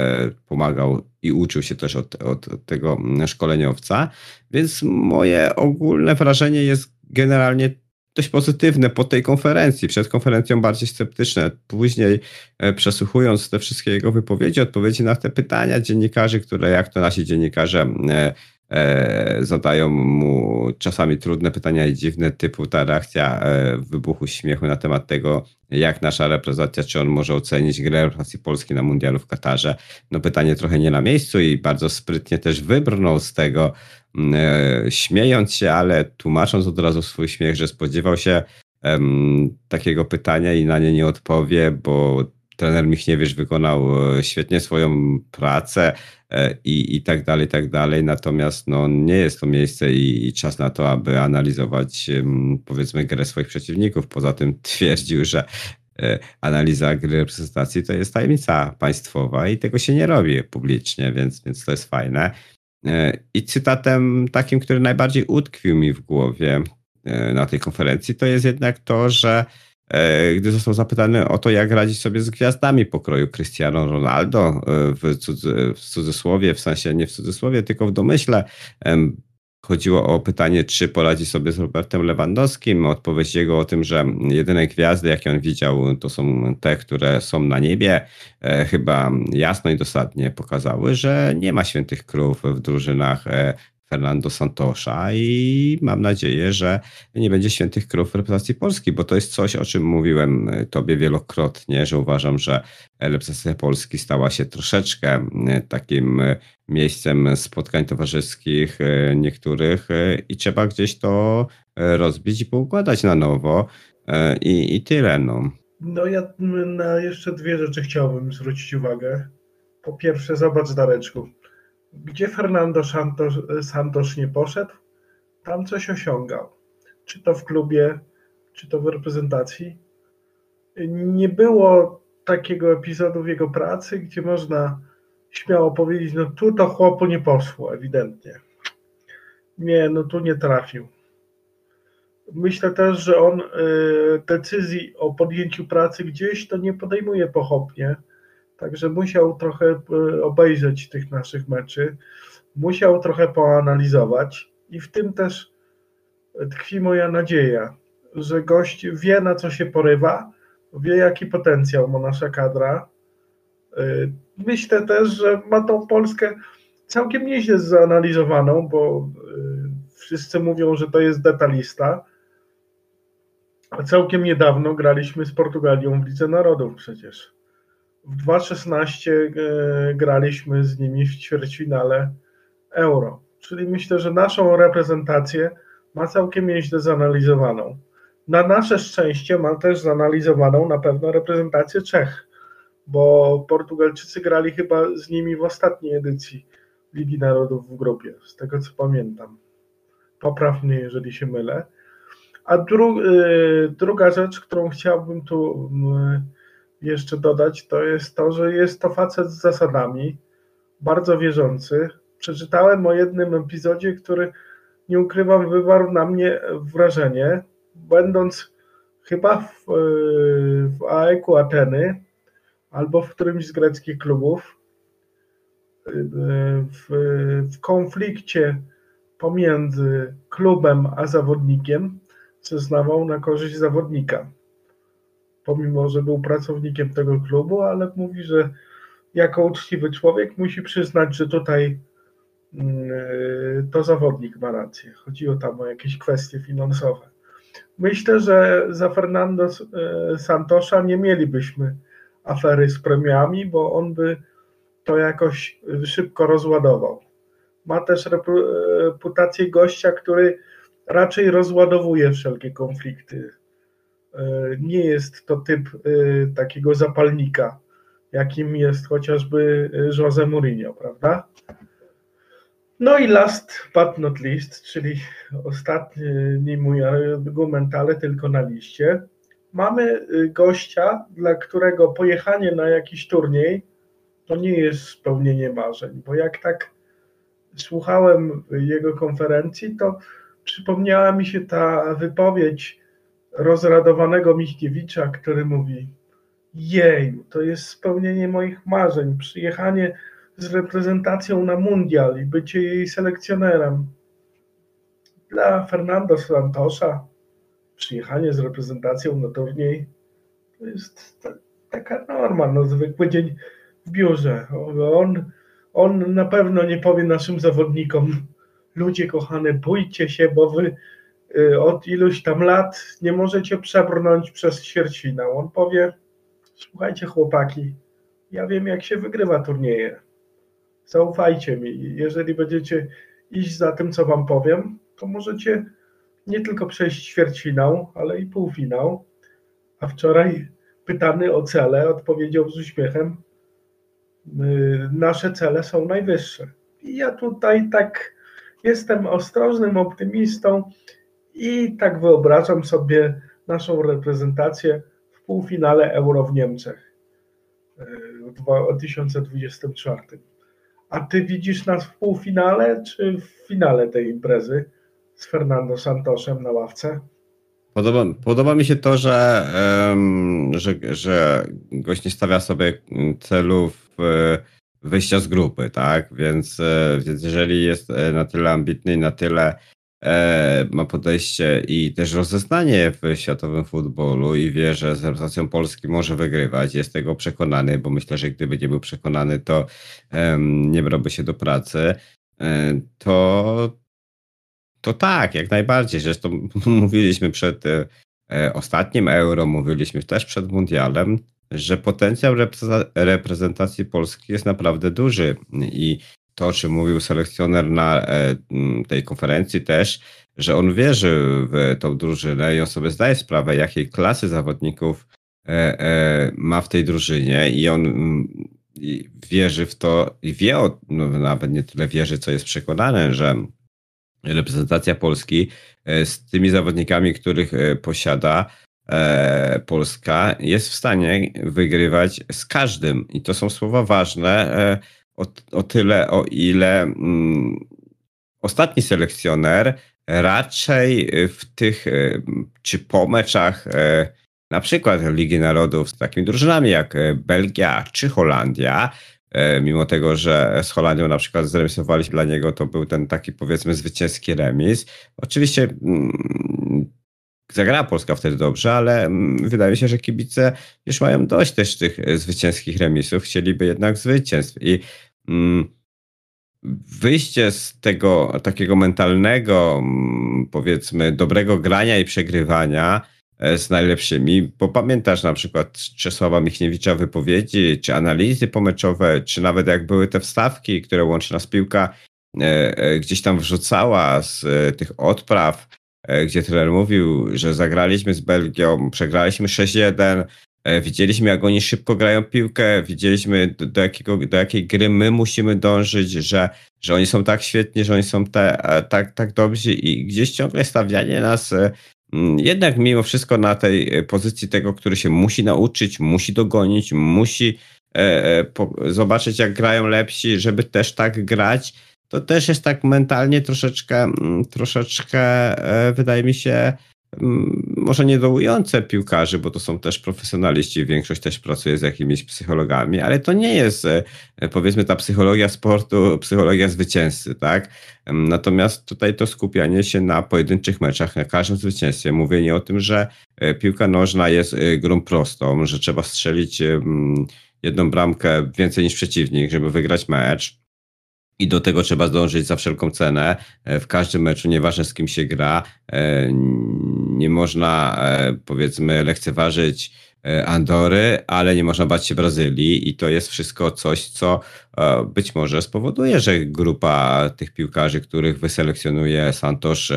pomagał i uczył się też od, od tego szkoleniowca. Więc moje ogólne wrażenie jest generalnie dość pozytywne po tej konferencji. Przed konferencją bardziej sceptyczne. Później e, przesłuchując te wszystkie jego wypowiedzi, odpowiedzi na te pytania dziennikarzy, które jak to nasi dziennikarze e, e, zadają mu czasami trudne pytania i dziwne, typu ta reakcja wybuchu śmiechu na temat tego, jak nasza reprezentacja, czy on może ocenić grę reprezentacji Polski na mundialu w Katarze. No pytanie trochę nie na miejscu i bardzo sprytnie też wybrnął z tego, śmiejąc się, ale tłumacząc od razu swój śmiech, że spodziewał się takiego pytania i na nie nie odpowie, bo trener Michniewicz wykonał świetnie swoją pracę i, i tak dalej, i tak dalej. Natomiast no, nie jest to miejsce i, i czas na to, aby analizować powiedzmy grę swoich przeciwników. Poza tym twierdził, że analiza gry reprezentacji to jest tajemnica państwowa i tego się nie robi publicznie, więc, więc to jest fajne. I cytatem takim, który najbardziej utkwił mi w głowie na tej konferencji, to jest jednak to, że E, gdy został zapytany o to, jak radzić sobie z gwiazdami pokroju Cristiano Ronaldo e, w, w cudzysłowie, w sensie nie w cudzysłowie, tylko w domyśle. Chodziło o pytanie, czy poradzi sobie z Robertem Lewandowskim. Odpowiedź jego o tym, że jedyne gwiazdy, jakie on widział, to są te, które są na niebie, e, chyba jasno i dosadnie pokazały, że nie ma świętych krów w drużynach Fernando Santosza i mam nadzieję, że nie będzie świętych krów reprezentacji Polski, bo to jest coś, o czym mówiłem e, tobie wielokrotnie, że uważam, że reprezentacja Polski stała się troszeczkę e, takim e, miejscem spotkań towarzyskich niektórych i trzeba gdzieś to rozbić i poukładać na nowo i, i tyle. No. no ja na jeszcze dwie rzeczy chciałbym zwrócić uwagę. Po pierwsze, zobacz Dareczku, gdzie Fernando Santos, Santos nie poszedł, tam coś osiągał. Czy to w klubie, czy to w reprezentacji. Nie było takiego epizodu w jego pracy, gdzie można śmiało powiedzieć, no tu to chłopu nie poszło, ewidentnie. Nie, no tu nie trafił. Myślę też, że on y, decyzji o podjęciu pracy gdzieś to nie podejmuje pochopnie Także musiał trochę e, obejrzeć tych naszych meczy, musiał trochę poanalizować i w tym też tkwi moja nadzieja, że gość wie na co się porywa, wie jaki potencjał ma nasza kadra. E, myślę też, że ma tą Polskę całkiem nieźle zanalizowaną, bo e, wszyscy mówią, że to jest detalista. A całkiem niedawno graliśmy z Portugalią w Lidze Narodów przecież. W 2016 e, graliśmy z nimi w ćwierćfinale Euro. Czyli myślę, że naszą reprezentację ma całkiem nieźle zanalizowaną. Na nasze szczęście ma też zanalizowaną na pewno reprezentację Czech, bo Portugalczycy grali chyba z nimi w ostatniej edycji Ligi Narodów w grupie, z tego co pamiętam. Popraw mnie, jeżeli się mylę. A dru, y, druga rzecz, którą chciałbym tu jeszcze dodać, to jest to, że jest to facet z zasadami, bardzo wierzący. Przeczytałem o jednym epizodzie, który nie ukrywam, wywarł na mnie wrażenie, będąc chyba w, w AEK Ateny albo w którymś z greckich klubów, w, w konflikcie pomiędzy klubem a zawodnikiem zeznawał na korzyść zawodnika pomimo że był pracownikiem tego klubu, ale mówi, że jako uczciwy człowiek musi przyznać, że tutaj mm, to zawodnik ma rację. Chodziło tam o jakieś kwestie finansowe. Myślę, że za Fernando e, Santosza nie mielibyśmy afery z premiami, bo on by to jakoś szybko rozładował. Ma też reputację gościa, który raczej rozładowuje wszelkie konflikty nie jest to typ e, takiego zapalnika, jakim jest chociażby e, Jose Mourinho, prawda? No i last but not least, czyli ostatni mój argument, ale tylko na liście. Mamy gościa, dla którego pojechanie na jakiś turniej to nie jest spełnienie marzeń, bo jak tak słuchałem jego konferencji, to przypomniała mi się ta wypowiedź rozradowanego Michniewicza, który mówi: Jej, to jest spełnienie moich marzeń. Przyjechanie z reprezentacją na mundial i bycie jej selekcjonerem. Dla Fernando Santosza przyjechanie z reprezentacją na turniej to jest taka norma, no, zwykły dzień w biurze. On, on na pewno nie powie naszym zawodnikom, ludzie kochane, bójcie się, bo wy od iluś tam lat nie możecie przebrnąć przez ćwierćfinał. On powie, słuchajcie chłopaki, ja wiem jak się wygrywa turnieje. Zaufajcie mi. Jeżeli będziecie iść za tym, co wam powiem, to możecie nie tylko przejść ćwierćfinał, ale i półfinał. A wczoraj pytany o cele, odpowiedział z uśmiechem: Nasze cele są najwyższe. I ja tutaj tak jestem ostrożnym optymistą i tak wyobrażam sobie naszą reprezentację w półfinale Euro w Niemczech w 2024. A ty widzisz nas w półfinale czy w finale tej imprezy z Fernando Santosem na ławce? Podoba, podoba mi się to, że, um, że, że gość nie stawia sobie celów wyjścia z grupy, tak? Więc, e, więc jeżeli jest e, na tyle ambitny i na tyle e, ma podejście i też rozeznanie w światowym futbolu i wie, że z reprezentacją Polski może wygrywać, jest tego przekonany, bo myślę, że gdyby nie był przekonany, to nie brałby się do pracy, to, to tak, jak najbardziej. Zresztą mówiliśmy przed ostatnim euro, mówiliśmy też przed mundialem, że potencjał reprezentacji Polski jest naprawdę duży i to, o czym mówił selekcjoner na e, tej konferencji też, że on wierzy w tą drużynę i on sobie zdaje sprawę, jakiej klasy zawodników e, e, ma w tej drużynie i on wierzy w to i wie, no nawet nie tyle wierzy, co jest przekonany, że reprezentacja Polski z tymi zawodnikami, których posiada, Polska jest w stanie wygrywać z każdym. I to są słowa ważne o, o tyle, o ile mm, ostatni selekcjoner raczej w tych, e, czy po meczach e, na przykład Ligi Narodów z takimi drużynami jak Belgia czy Holandia, mimo tego, że z Holandią na przykład zremisowaliśmy dla niego, to był ten taki powiedzmy zwycięski remis. Oczywiście mm, zagrała Polska wtedy dobrze, ale mm, wydaje się, że kibice już mają dość też tych e, zwycięskich remisów, chcieliby jednak zwycięstw. I mm, wyjście z tego takiego mentalnego, mm, powiedzmy, dobrego grania i przegrywania e, z najlepszymi, bo pamiętasz na przykład Czesława Michniewicza wypowiedzi, czy analizy pomeczowe, czy nawet jak były te wstawki, które łączy nas piłka, e, gdzieś tam wrzucała z tych odpraw, gdzie trener mówił, że zagraliśmy z Belgią, przegraliśmy 6-1, e, widzieliśmy jak oni szybko grają piłkę, widzieliśmy do, do, jakiego, do jakiej gry my musimy dążyć, że, że oni są tak świetni, że oni są te, e, tak, tak dobrzy i gdzieś ciągle stawianie nas jednak mimo wszystko na tej pozycji tego, który się musi nauczyć, musi dogonić, musi zobaczyć jak grają lepsi, żeby też tak grać to też jest tak mentalnie troszeczkę, mm, troszeczkę e, wydaje mi się, mm, może niedołujące piłkarzy, bo to są też profesjonaliści, większość też pracuje z jakimiś psychologami, ale to nie jest e, powiedzmy ta psychologia sportu, psychologia zwycięzcy, tak? Natomiast tutaj to skupianie się na pojedynczych meczach, na każdym zwycięstwie, mówienie o tym, że e, piłka nożna jest grą prostą, że trzeba strzelić jedną bramkę więcej niż przeciwnik, żeby wygrać mecz, i do tego trzeba zdążyć za wszelką cenę. E, w każdym meczu, nieważne z kim się gra, e, nie można e, powiedzmy lekceważyć Andory, ale nie można bać się Brazylii i to jest wszystko coś, co być może spowoduje, że grupa tych piłkarzy, których wyselekcjonuje Santos,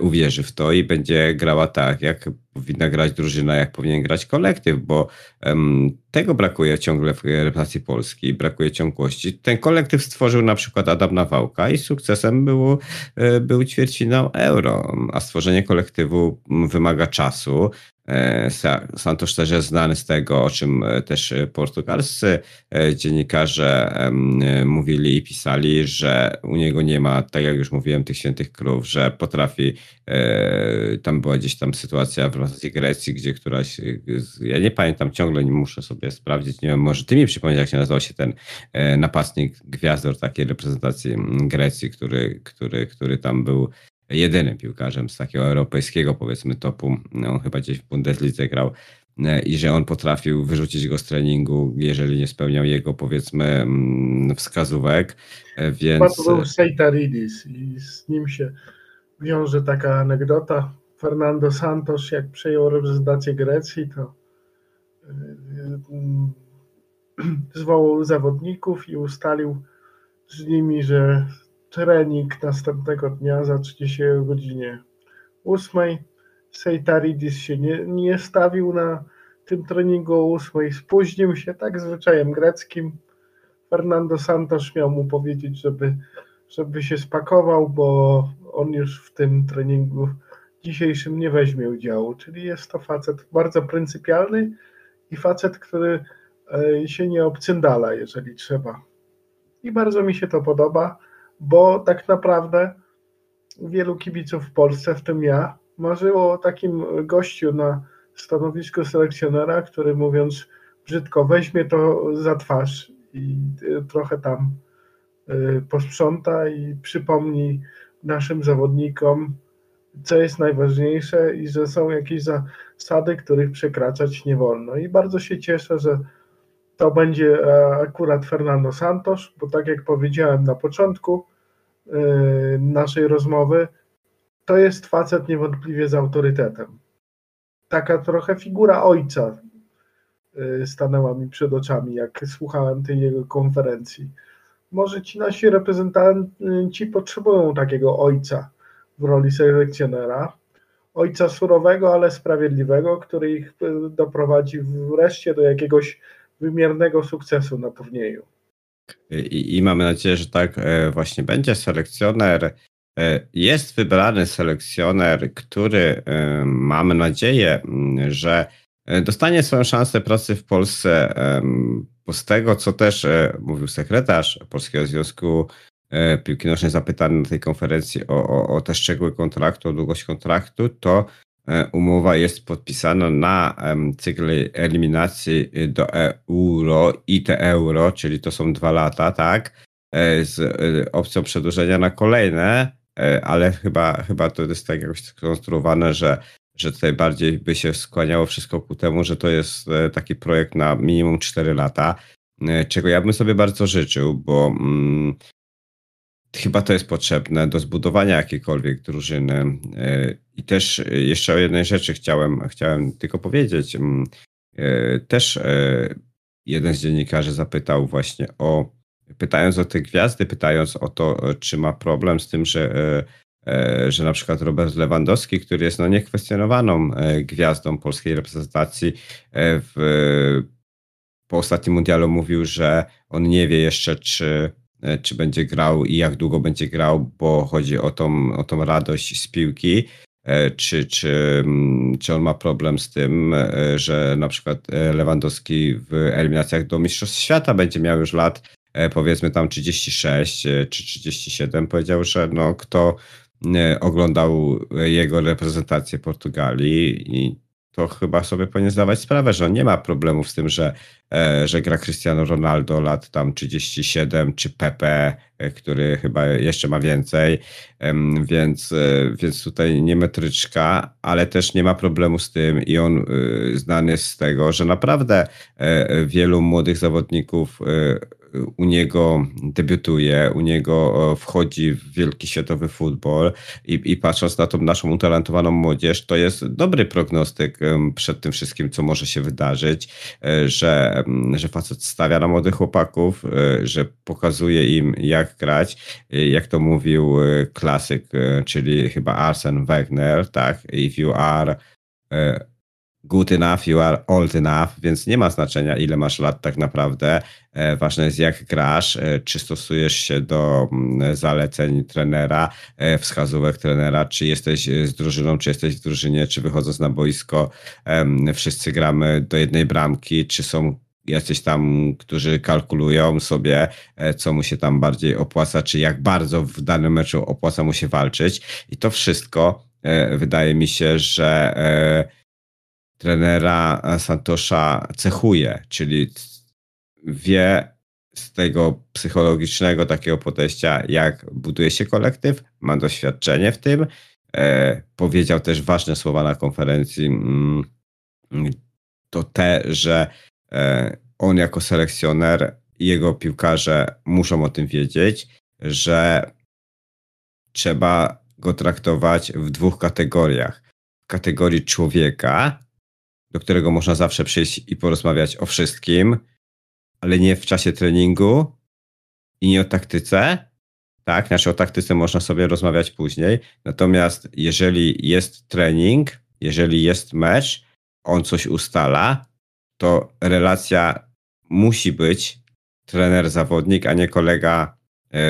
uwierzy w to i będzie grała tak, jak powinna grać drużyna, jak powinien grać kolektyw, bo um, tego brakuje ciągle w reprezentacji Polski, brakuje ciągłości. Ten kolektyw stworzył na przykład Adam Nawałka i sukcesem było, e, był ćwierćfinał euro, a stworzenie kolektywu wymaga czasu, E, Santos też jest znany z tego, o czym e, też portugalscy e, dziennikarze mówili i pisali, że u niego nie ma, tak jak już mówiłem, tych świętych krów, że potrafi, tam była gdzieś tam sytuacja w reprezentacji Grecji, gdzie któraś, ja nie pamiętam ciągle, nie muszę sobie sprawdzić, nie wiem, może ty mi przypomnieć, jak się nazywał się ten napastnik gwiazdor takiej reprezentacji Grecji, który, który, który tam był jedynym piłkarzem z takiego europejskiego, powiedzmy, topu. No, chyba gdzieś w Bundeslidze grał e, i że on potrafił wyrzucić go z treningu, jeżeli nie spełniał jego, powiedzmy, wskazówek, e, więc... To był Seitaridis i z nim się wiąże taka anegdota. Fernando Santos, jak przejął reprezentację Grecji, to e, mm, zwołał zawodników i ustalił z nimi, że Trening następnego dnia zacznie się o godzinie 8. Sejtaridis się nie, nie stawił na tym treningu o 8 spóźnił się tak zwyczajem greckim. Fernando Santos miał mu powiedzieć, żeby, żeby się spakował, bo on już w tym treningu dzisiejszym nie weźmie udziału. Czyli jest to facet bardzo pryncypialny i facet, który e, się nie obcyndala, jeżeli trzeba. I bardzo mi się to podoba, bo tak naprawdę wielu kibiców w Polsce, w tym ja, marzyło o takim gościu na stanowisku selekcjonera, który mówiąc brzydko, weźmie to za twarz i y, trochę tam posprząta i przypomni naszym zawodnikom, co jest najważniejsze i że są jakieś zasady, których przekraczać nie wolno. I bardzo się cieszę, że to będzie e, akurat Fernando Santos, bo tak jak powiedziałem na początku y, naszej rozmowy, to jest facet niewątpliwie z autorytetem. Taka trochę figura ojca y, stanęła mi przed oczami, jak słuchałem tej jego konferencji. Może ci nasi reprezentanci potrzebują takiego ojca w roli selekcjonera. Ojca surowego, ale sprawiedliwego, który ich y, doprowadzi wreszcie do jakiegoś wymiernego sukcesu na turnieju. I, I, mamy nadzieję, że tak e, właśnie będzie. Selekcjoner E, jest wybrany selekcjoner, który e, mamy nadzieję, że e, dostanie swoją szansę pracy w Polsce, bo z tego, co też mówił sekretarz Polskiego Związku Piłki Nożnej zapytany na tej konferencji o, o, o te szczegóły kontraktu, o długość kontraktu, to umowa jest podpisana na cykl eliminacji do euro i te euro, czyli to są dwa lata, tak? Z opcją przedłużenia na kolejne E, ale chyba, chyba to jest tak jakoś skonstruowane, że, że tutaj bardziej by się skłaniało wszystko ku temu, że to jest e, taki projekt na minimum 4 lata, e, czego ja bym sobie bardzo życzył, bo mm, chyba to jest potrzebne do zbudowania jakiejkolwiek drużyny. I też jeszcze o jednej rzeczy chciałem, chciałem tylko powiedzieć. Mm, też jeden z dziennikarzy zapytał właśnie o pytając o te gwiazdy, pytając o to, e, czy ma problem z tym, że, e, e, że na przykład Robert Lewandowski, który jest no niekwestionowaną gwiazdą polskiej reprezentacji, w, po ostatnim mundialu mówił, że on nie wie jeszcze, czy, czy będzie grał i jak długo będzie grał, bo chodzi o tą, o tą radość z piłki. Czy, czy, mm, czy on ma problem z tym, że na przykład Lewandowski w eliminacjach do Mistrzostw Świata będzie miał już lat E, powiedzmy tam 36 e, czy 37, powiedział, że no, kto e, oglądał jego reprezentację Portugalii i to chyba sobie powinien zdawać sprawę, że on nie ma problemów z tym, że, że gra Cristiano Ronaldo lat tam 37, czy Pepe, który chyba jeszcze ma więcej, więc, więc tutaj nie metryczka, ale też nie ma problemu z tym i on znany jest z tego, że naprawdę wielu młodych zawodników u niego debiutuje, u niego wchodzi w wielki światowy futbol i, i patrząc na tą naszą utalentowaną młodzież, to jest dobry prognostyk przed tym wszystkim, co może się wydarzyć, e, że, że facet stawia na młodych chłopaków, e, że pokazuje im, jak grać, e, jak to mówił klasyk, czyli chyba Arsen Wegener, tak, if you are good enough, you are old enough, więc nie ma znaczenia, ile masz lat tak naprawdę. E, ważne jest, jak grasz, e, czy stosujesz się do mm, zaleceń trenera, e, wskazówek trenera, czy jesteś z drużyną, czy jesteś w drużynie, czy wychodząc na boisko, wszyscy gramy do jednej bramki, czy są jacyś tam, którzy kalkulują sobie, co mu się tam bardziej opłaca, czy jak bardzo w danym meczu opłaca mu się walczyć. I to wszystko wydaje mi się, że trenera Santosza cechuje, czyli wie z tego psychologicznego takiego podejścia, jak buduje się kolektyw, ma doświadczenie w tym. E, powiedział też ważne słowa na konferencji, mm, to te, że e, on jako selekcjoner i jego piłkarze muszą o tym wiedzieć, że trzeba go traktować w dwóch kategoriach. W kategorii człowieka, do którego można zawsze przyjść i porozmawiać o wszystkim, ale nie w czasie treningu i nie o taktyce. Tak, znaczy o taktyce można sobie rozmawiać później. Natomiast jeżeli jest trening, jeżeli jest mecz, on coś ustala, to relacja musi być trener-zawodnik, a nie kolega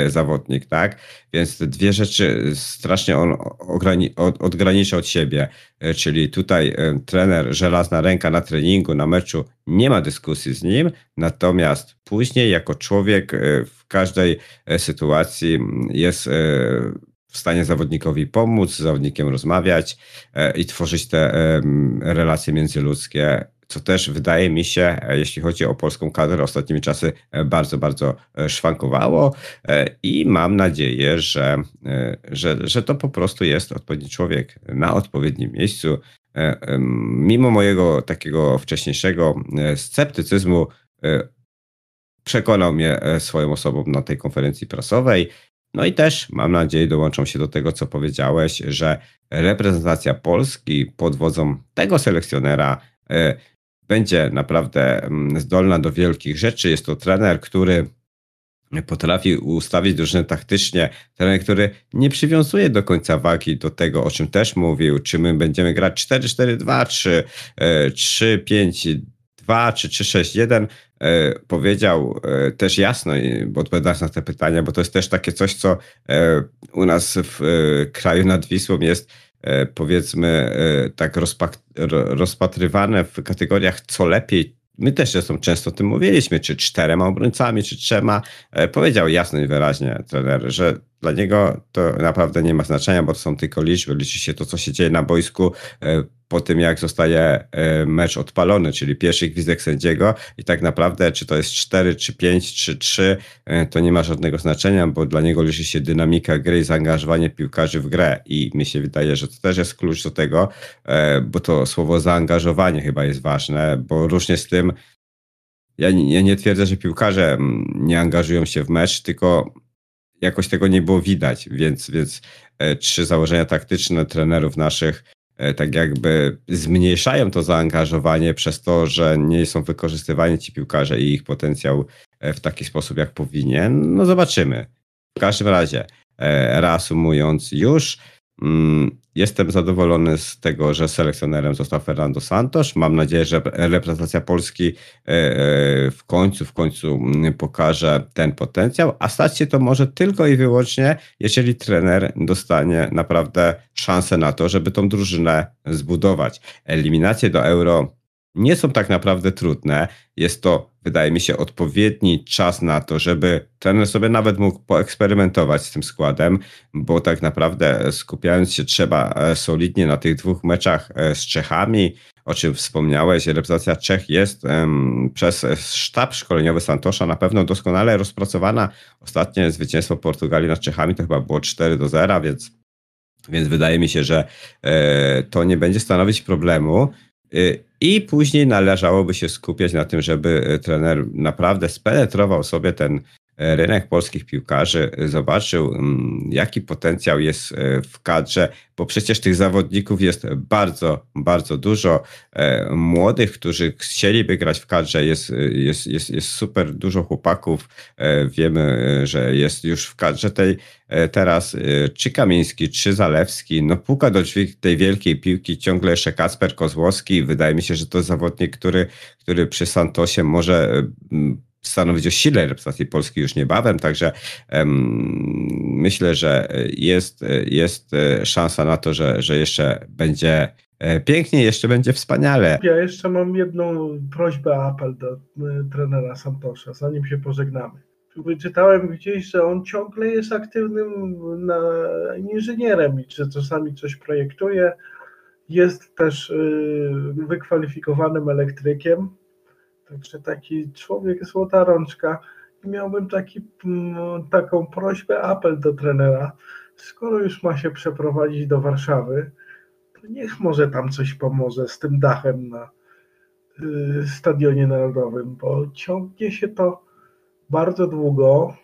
zawodnik, tak? Więc te dwie rzeczy strasznie on od, odgranicza od siebie, e, czyli tutaj e, trener żelazna ręka na treningu, na meczu, nie ma dyskusji z nim, natomiast później jako człowiek w każdej sytuacji jest w stanie zawodnikowi pomóc, z zawodnikiem rozmawiać i tworzyć te relacje międzyludzkie co też wydaje mi się, e, jeśli chodzi o polską kadrę, ostatnimi czasy e, bardzo, bardzo e, szwankowało i mam nadzieję, że, że, że to po prostu jest odpowiedni człowiek na odpowiednim miejscu. Mimo mojego takiego wcześniejszego sceptycyzmu, przekonał mnie swoją osobą na tej konferencji prasowej. No i też mam nadzieję, dołączam się do tego, co powiedziałeś, że reprezentacja Polski pod wodzą tego selekcjonera będzie naprawdę mm, zdolna do wielkich rzeczy. Jest to trener, który potrafi ustawić drużynę taktycznie, trener, który nie przywiązuje do końca wagi do tego, o czym też mówił, czy my będziemy grać 4-4-2, czy 3-5-2, czy 3-6-1, e, powiedział e, też jasno, bo odpowiadając na te pytania, bo to jest też takie coś, co e, u nas w kraju nad Wisłą jest E, powiedzmy e, tak rozpatrywane w kategoriach co lepiej. My też zresztą często o tym mówiliśmy, czy czterema obrońcami, czy trzema. E, powiedział jasno i wyraźnie trener, że dla niego to naprawdę nie ma znaczenia, bo to są tylko liczby. Liczy się to, co się dzieje na boisku e, po tym, jak zostaje e, mecz odpalony, czyli pierwszy gwizdek sędziego. I tak naprawdę, czy to jest 4, czy 5, czy 3, e, to nie ma żadnego znaczenia, bo dla niego liczy się dynamika gry i zaangażowanie piłkarzy w grę. I mi się wydaje, że to też jest klucz do tego, bo to słowo zaangażowanie chyba jest ważne, bo różnie z tym ja, ja nie twierdzę, że piłkarze mm, nie angażują się w mecz, tylko jakoś tego nie było widać, więc, więc e, trzy założenia taktyczne trenerów naszych e, tak jakby zmniejszają to zaangażowanie przez to, że nie są wykorzystywani ci piłkarze i ich potencjał e, w taki sposób, jak powinien. No zobaczymy. W każdym razie, reasumując już, jestem zadowolony z tego, że selekcjonerem został Fernando Santos. Mam nadzieję, że reprezentacja Polski e, e, w końcu, w końcu mm, pokaże ten potencjał, a stać się to może tylko i wyłącznie, jeżeli trener dostanie naprawdę szansę na to, żeby tą drużynę zbudować. Eliminacje do Euro nie są tak naprawdę trudne. Jest to, wydaje mi się, odpowiedni czas na to, żeby trener sobie nawet mógł poeksperymentować z tym składem, bo tak naprawdę skupiając się trzeba e, solidnie na tych dwóch meczach e, z Czechami, o czym wspomniałeś, reprezentacja Czech jest um, przez sztab szkoleniowy Santosza na pewno doskonale rozpracowana. Ostatnie zwycięstwo Portugalii nad Czechami to chyba było 4 do 0, więc, więc wydaje mi się, że e, to nie będzie stanowić problemu. Y, I później należałoby się skupiać na tym, żeby y, trener naprawdę spenetrował sobie ten rynek polskich piłkarzy, zobaczył, mm, jaki potencjał jest w kadrze, bo przecież tych zawodników jest bardzo, bardzo dużo. E, młodych, którzy chcieliby grać w kadrze, jest, jest, jest, jest super dużo chłopaków. E, wiemy, że jest już w kadrze tej e, teraz czy Kamiński, czy Zalewski. No puka do drzwi tej wielkiej piłki ciągle jeszcze Kacper Kozłowski. Wydaje mi się, że to zawodnik, który, który przy Santosie może stanowić o sile reprezentacji Polski już niebawem, także myślę, że jest, jest szansa na to, że, że jeszcze będzie e, pięknie, jeszcze będzie wspaniale. Ja jeszcze mam jedną prośbę, apel do e, trenera Santosza, zanim się pożegnamy. Wyczytałem gdzieś, że on ciągle jest aktywnym na, inżynierem i że czasami coś projektuje. Jest też wykwalifikowanym elektrykiem, także taki człowiek złota rączka. I miałbym taki, taką prośbę, apel do trenera, skoro już ma się przeprowadzić do Warszawy, to niech może tam coś pomoże z tym dachem na y, Stadionie Narodowym, bo ciągnie się to bardzo długo.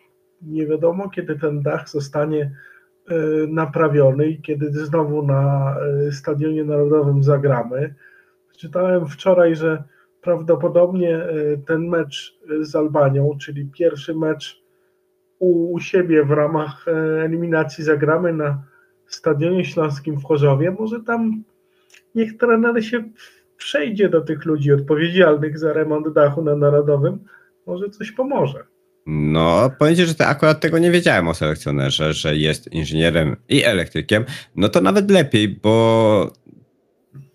Nie wiadomo, kiedy ten dach zostanie y, naprawiony i kiedy znowu na y, Stadionie Narodowym zagramy. Czytałem wczoraj, że prawdopodobnie ten mecz z Albanią, czyli pierwszy mecz u, siebie w ramach e, eliminacji zagramy na Stadionie Śląskim w Chorzowie, może tam niech trener się przejdzie do tych ludzi odpowiedzialnych za remont dachu na Narodowym, może coś pomoże. No, powiem ci, że te, akurat tego nie wiedziałem o selekcjonerze, że jest inżynierem i elektrykiem. No to nawet lepiej, bo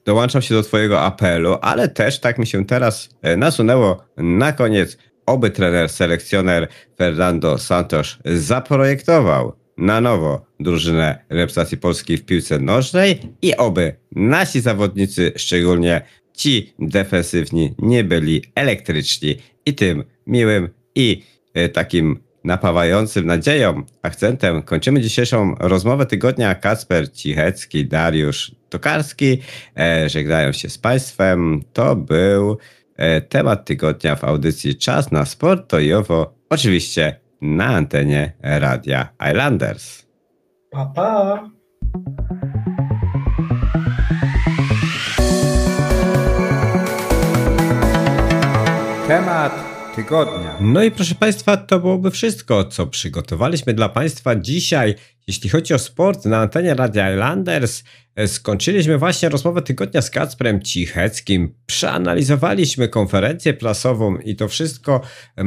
dołączam się do twojego apelu, ale też tak mi się teraz e, nasunęło na koniec, oby trener, selekcjoner Fernando Santos zaprojektował na nowo drużynę reprezentacji Polski w piłce nożnej i oby nasi zawodnicy, szczególnie ci defensywni, nie byli elektryczni. I tym miłym i e, takim napawającym nadzieją akcentem kończymy dzisiejszą rozmowę tygodnia. Kacper Cichecki, Dariusz Tokarski e, żegnają się z Państwem. To był e, temat tygodnia w audycji Czas na Sport. To i owo oczywiście na antenie Radia Islanders. Pa, pa. Temat tygodnia. No i proszę Państwa, to byłoby wszystko, co przygotowaliśmy dla Państwa dzisiaj. Jeśli chodzi o sport na antenie Radia Islanders, e, skończyliśmy właśnie rozmowę tygodnia z Kacprem Cicheckim. Przeanalizowaliśmy konferencję prasową i to wszystko, e,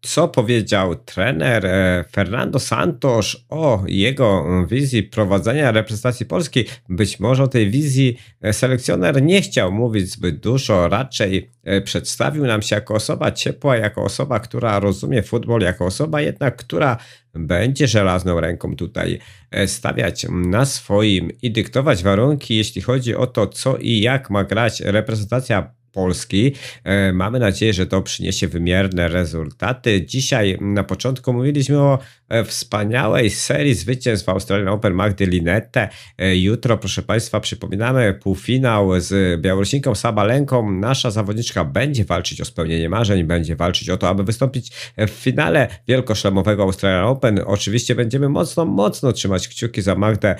co powiedział trener e, Fernando Santos o jego wizji prowadzenia reprezentacji Polski. Być może o tej wizji selekcjoner nie chciał mówić zbyt dużo, raczej przedstawił nam się jako osoba ciepła, jako osoba, która rozumie futbol, jako osoba jednak, która będzie żelazną ręką tutaj e, stawiać na swoim i dyktować warunki, jeśli chodzi o to, co i jak ma grać reprezentacja Polski. E, mamy nadzieję, że to przyniesie wymierne rezultaty. Dzisiaj na początku mówiliśmy o e, wspaniałej serii zwycięstw Australian Open Magdy Linette. E, jutro, proszę Państwa, przypominamy półfinał z Białorusinką Sabalenką. Nasza zawodniczka będzie walczyć o spełnienie marzeń, będzie walczyć o to, aby wystąpić w finale wielkoszlemowego Australian Open. Oczywiście będziemy mocno, mocno trzymać kciuki za Magdę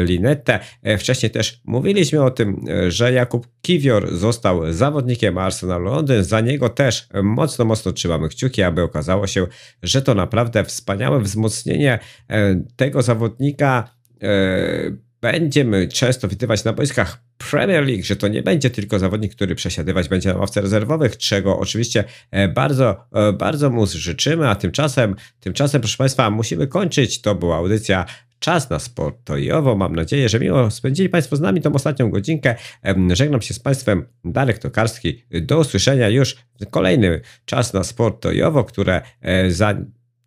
Linette. Wcześniej też mówiliśmy o tym, że Jakub Kiwior został zawodnikiem zawodnikiem Arsenalu Londyn. Za niego też mocno, mocno trzymamy kciuki, aby okazało się, że to naprawdę wspaniałe wzmocnienie e, tego zawodnika e, będziemy często widywać na boiskach Premier League, że to nie będzie tylko zawodnik, który przesiadywać będzie na ławce rezerwowych, czego oczywiście e, bardzo, bardzo mu życzymy, a tymczasem, tymczasem, proszę Państwa, musimy kończyć. To była audycja czas na sport to i owo. Mam nadzieję, że miło spędzili Państwo z nami tą ostatnią godzinkę. Żegnam się z Państwem, Darek Tokarski. Do usłyszenia już kolejny czas na sport to i owo, które e, za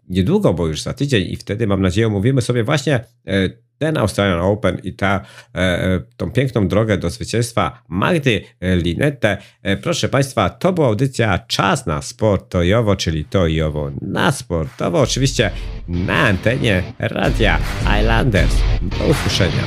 niedługo, bo już za tydzień i wtedy mam nadzieję mówimy sobie właśnie e, ten Australian Open i ta, e, e, tą piękną drogę do zwycięstwa Magdy Linette. Proszę Państwa, to była audycja Czas na Sport Tojowo, czyli Tojowo na sportowo, oczywiście na antenie Radia Islanders. Do usłyszenia.